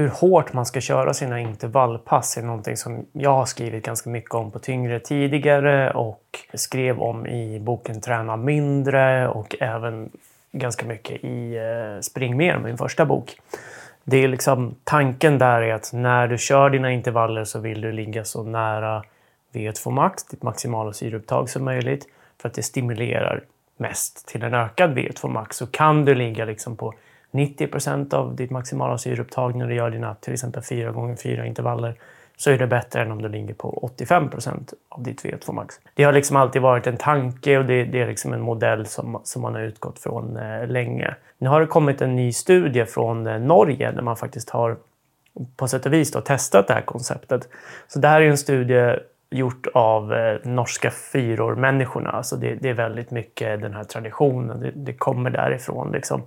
hur hårt man ska köra sina intervallpass är någonting som jag har skrivit ganska mycket om på Tyngre tidigare och skrev om i boken Träna mindre och även ganska mycket i eh, Spring mer, min första bok. Det är liksom, tanken där är att när du kör dina intervaller så vill du ligga så nära V2 max, ditt maximala syreupptag som möjligt för att det stimulerar mest till en ökad V2 max. Så kan du ligga liksom på 90 procent av ditt maximala syreupptag när du gör dina till exempel 4 gånger 4 intervaller så är det bättre än om du ligger på 85 procent av ditt VO2 max. Det har liksom alltid varit en tanke och det, det är liksom en modell som, som man har utgått från eh, länge. Nu har det kommit en ny studie från eh, Norge där man faktiskt har på sätt och vis då, testat det här konceptet. Så det här är en studie gjort av eh, norska fyror-människorna. Alltså det, det, är väldigt mycket den här traditionen, det, det kommer därifrån. Liksom.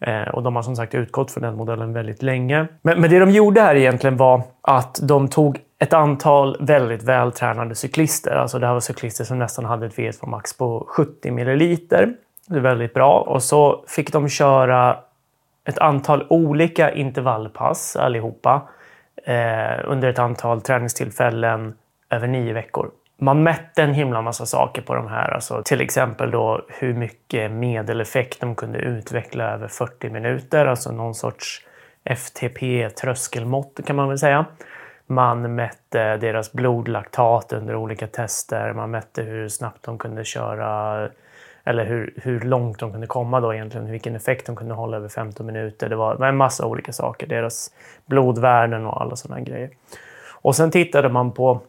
Eh, och de har som sagt utgått från den modellen väldigt länge. Men, men, det de gjorde här egentligen var att de tog ett antal väldigt vältränade cyklister. Alltså det här var cyklister som nästan hade ett VO2 max på 70 milliliter. Det är väldigt bra. Och så fick de köra ett antal olika intervallpass allihopa eh, under ett antal träningstillfällen över nio veckor man mätte en himla massa saker på de här. Alltså, till exempel då hur mycket medeleffekt de kunde utveckla över 40 minuter. Alltså någon sorts FTP-tröskelmått kan man väl säga. Man mätte deras blodlaktat under olika tester. Man mätte hur snabbt de kunde köra eller hur, hur långt de kunde komma då egentligen, vilken effekt de kunde hålla över 15 minuter. Det var en massa olika saker, deras blodvärden och alla sådana grejer. Och sen tittade man på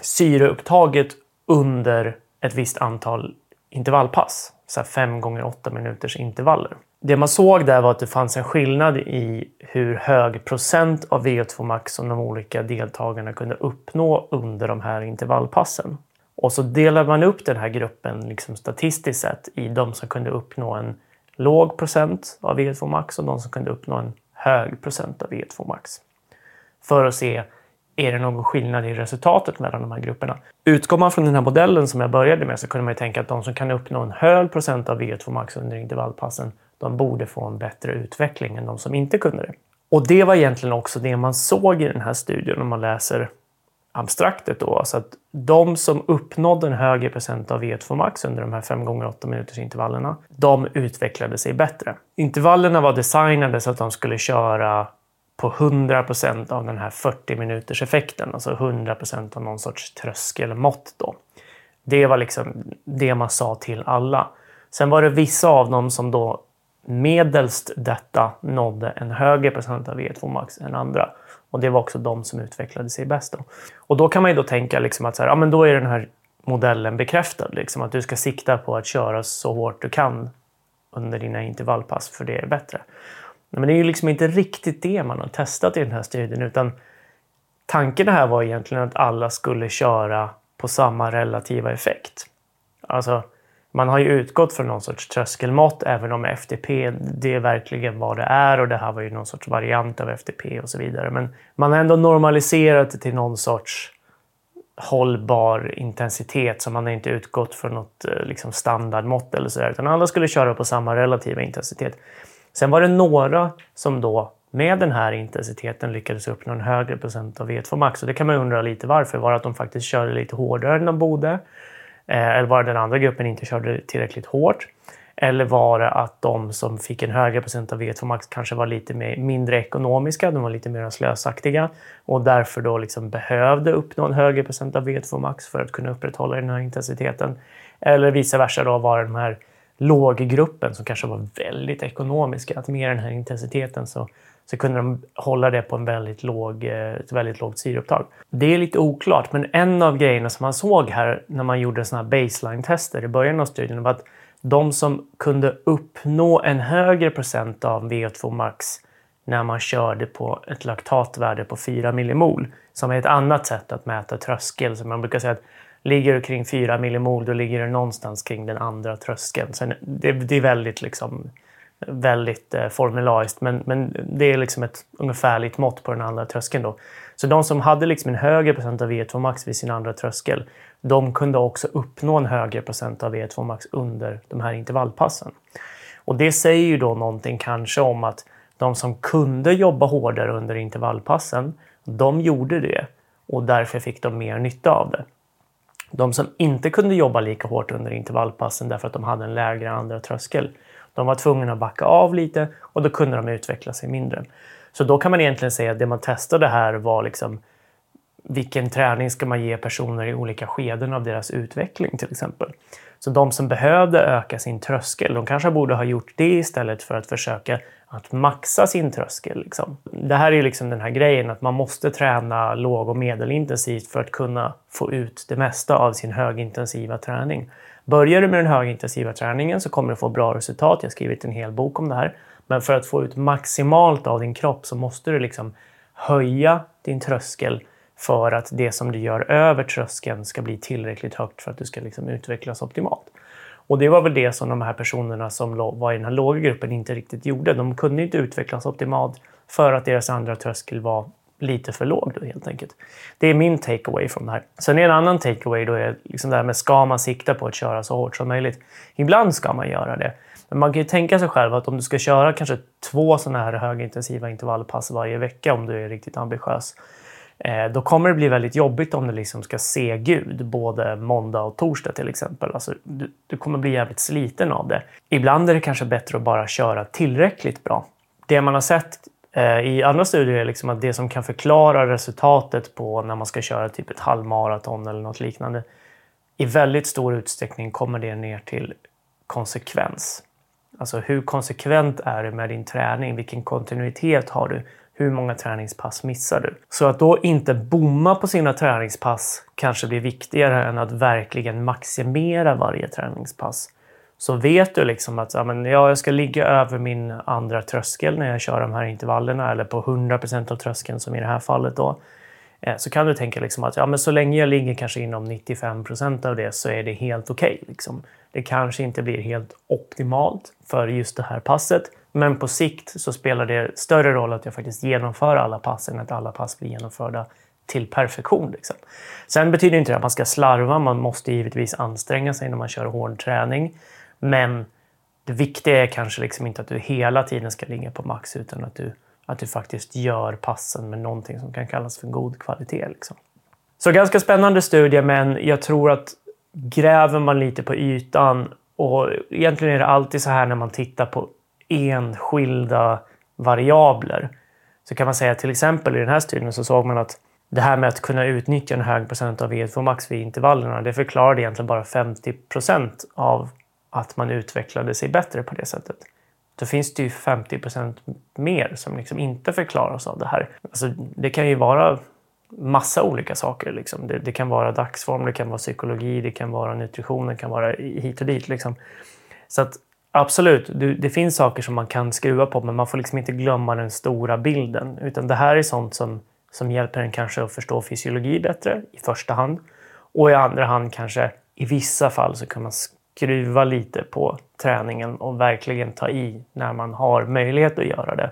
syreupptaget under ett visst antal intervallpass. Så fem gånger åtta minuters intervaller. Det man såg där var att det fanns en skillnad i hur hög procent av VO2 max som de olika deltagarna kunde uppnå under de här intervallpassen. Och så delade man upp den här gruppen liksom statistiskt sett i de som kunde uppnå en låg procent av VO2 max och de som kunde uppnå en hög procent av VO2 max. För att se är det någon skillnad i resultatet mellan de här grupperna? Utgår man från den här modellen som jag började med så kunde man ju tänka att de som kan uppnå en hög procent av VO2 max under intervallpassen, de borde få en bättre utveckling än de som inte kunde det. Och det var egentligen också det man såg i den här studien om man läser abstraktet då. Alltså att de som uppnådde en högre procent av VO2 max under de här 5 gånger 8 minuters intervallerna, de utvecklade sig bättre. Intervallerna var designade så att de skulle köra på 100 procent av den här 40 minuters effekten, alltså 100 procent av någon sorts tröskelmått. Då. Det var liksom det man sa till alla. Sen var det vissa av dem som då medelst detta nådde en högre procent av VO2 max än andra. Och det var också de som utvecklade sig bäst. Då. Och då kan man ju då tänka liksom att så här, ja, men då är den här modellen bekräftad. Liksom, att du ska sikta på att köra så hårt du kan under dina intervallpass, för det är bättre. Men det är ju liksom inte riktigt det man har testat i den här studien utan tanken här var egentligen att alla skulle köra på samma relativa effekt. Alltså, man har ju utgått från någon sorts tröskelmått även om FTP det är verkligen vad det är och det här var ju någon sorts variant av FTP och så vidare. Men man har ändå normaliserat det till någon sorts hållbar intensitet så man har inte utgått från något eh, liksom standardmått eller sådär utan alla skulle köra på samma relativa intensitet. Sen var det några som då med den här intensiteten lyckades uppnå en högre procent av V2 max. Och det kan man undra lite varför. Var det att de faktiskt körde lite hårdare än de borde? Eh, eller var det den andra gruppen inte körde tillräckligt hårt? Eller var det att de som fick en högre procent av V2 max kanske var lite mer, mindre ekonomiska, de var lite mer slösaktiga och därför då liksom behövde uppnå en högre procent av V2 max för att kunna upprätthålla den här intensiteten. Eller vice versa då var det de här låggruppen som kanske var väldigt ekonomiska, att med den här intensiteten så, så kunde de hålla det på en väldigt låg, eh, ett väldigt lågt syreupptag. Det är lite oklart, men en av grejerna som man såg här när man gjorde såna här baseline-tester i början av studien var att de som kunde uppnå en högre procent av VO2 max när man körde på ett laktatvärde på 4 millimol, som är ett annat sätt att mäta tröskel. Så man brukar säga att Ligger du kring 4 millimol, då ligger du någonstans kring den andra tröskeln. Sen, det, det är väldigt, liksom, väldigt eh, formulariskt, men, men det är liksom ett ungefärligt mått på den andra tröskeln. Då. Så de som hade liksom en högre procent av E2 max vid sin andra tröskel, de kunde också uppnå en högre procent av E2 max under de här intervallpassen. Och det säger ju då någonting kanske om att De som kunde jobba hårdare under intervallpassen, de gjorde det och därför fick de mer nytta av det. De som inte kunde jobba lika hårt under intervallpassen därför att de hade en lägre andra tröskel, de var tvungna att backa av lite och då kunde de utveckla sig mindre. Så då kan man egentligen säga att det man testade här var liksom vilken träning ska man ge personer i olika skeden av deras utveckling till exempel. Så de som behövde öka sin tröskel, de kanske borde ha gjort det istället för att försöka att maxa sin tröskel. Liksom. Det här är liksom den här grejen att man måste träna låg och medelintensivt för att kunna få ut det mesta av sin högintensiva träning. Börjar du med den högintensiva träningen så kommer du få bra resultat. Jag har skrivit en hel bok om det här. Men för att få ut maximalt av din kropp så måste du liksom höja din tröskel för att det som du gör över tröskeln ska bli tillräckligt högt för att du ska liksom utvecklas optimalt. Och det var väl det som de här personerna som var i den här låga gruppen inte riktigt gjorde. De kunde inte utvecklas optimalt för att deras andra tröskel var lite för låg då, helt enkelt. Det är min takeaway från det här. Sen är en annan takeaway då är liksom det här med ska man sikta på att köra så hårt som möjligt? Ibland ska man göra det. Men man kan ju tänka sig själv att om du ska köra kanske två sådana här högintensiva intervallpass varje vecka om du är riktigt ambitiös Eh, då kommer det bli väldigt jobbigt om du liksom ska se Gud både måndag och torsdag till exempel. Alltså, du, du kommer bli jävligt sliten av det. Ibland är det kanske bättre att bara köra tillräckligt bra. Det man har sett eh, i andra studier är liksom att det som kan förklara resultatet på när man ska köra typ ett halvmaraton eller något liknande i väldigt stor utsträckning kommer det ner till konsekvens. Alltså hur konsekvent är du med din träning? Vilken kontinuitet har du? Hur många träningspass missar du? Så att då inte bomma på sina träningspass kanske blir viktigare än att verkligen maximera varje träningspass. Så vet du liksom att ja, men, ja, jag ska ligga över min andra tröskel när jag kör de här intervallerna eller på 100% av tröskeln som i det här fallet då. Eh, så kan du tänka liksom att ja, men så länge jag ligger kanske inom 95 procent av det så är det helt okej. Okay, liksom. Det kanske inte blir helt optimalt för just det här passet. Men på sikt så spelar det större roll att jag faktiskt genomför alla pass än att alla pass blir genomförda till perfektion. Liksom. Sen betyder inte det att man ska slarva. Man måste givetvis anstränga sig när man kör hård träning. Men det viktiga är kanske liksom inte att du hela tiden ska ligga på max utan att du, att du faktiskt gör passen med någonting som kan kallas för god kvalitet. Liksom. Så ganska spännande studie, men jag tror att gräver man lite på ytan och egentligen är det alltid så här när man tittar på enskilda variabler. Så kan man säga till exempel i den här studien så såg man att det här med att kunna utnyttja en hög procent av VO2 max vid intervallerna, det förklarade egentligen bara 50 procent av att man utvecklade sig bättre på det sättet. Då finns det ju 50 procent mer som liksom inte förklaras av det här. Alltså, det kan ju vara massa olika saker. Liksom. Det, det, kan vara dagsform, det kan vara psykologi, det kan vara nutrition, det kan vara hit och dit. Liksom. Så att Absolut, det finns saker som man kan skruva på men man får liksom inte glömma den stora bilden. Utan det här är sånt som, som hjälper en kanske att förstå fysiologi bättre i första hand. Och i andra hand kanske i vissa fall så kan man skruva lite på träningen och verkligen ta i när man har möjlighet att göra det.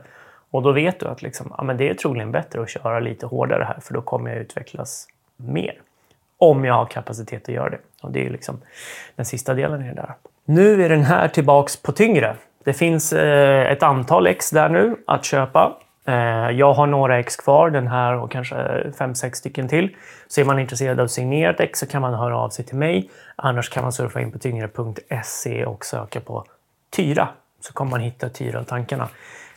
Och då vet du att liksom, ja, men det är troligen bättre att köra lite hårdare här för då kommer jag utvecklas mer. Om jag har kapacitet att göra det. Och det är liksom den sista delen i det där. Nu är den här tillbaks på tyngre. Det finns eh, ett antal ex där nu att köpa. Eh, jag har några ex kvar, den här och kanske fem sex stycken till. Så är man intresserad av signerat ex så kan man höra av sig till mig. Annars kan man surfa in på tyngre.se och söka på Tyra. Så kommer man hitta Tyra-tankarna.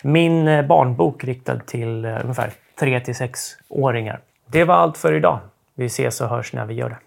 Min eh, barnbok riktad till eh, ungefär 3 till 6-åringar. Det var allt för idag. Vi ses och hörs när vi gör det.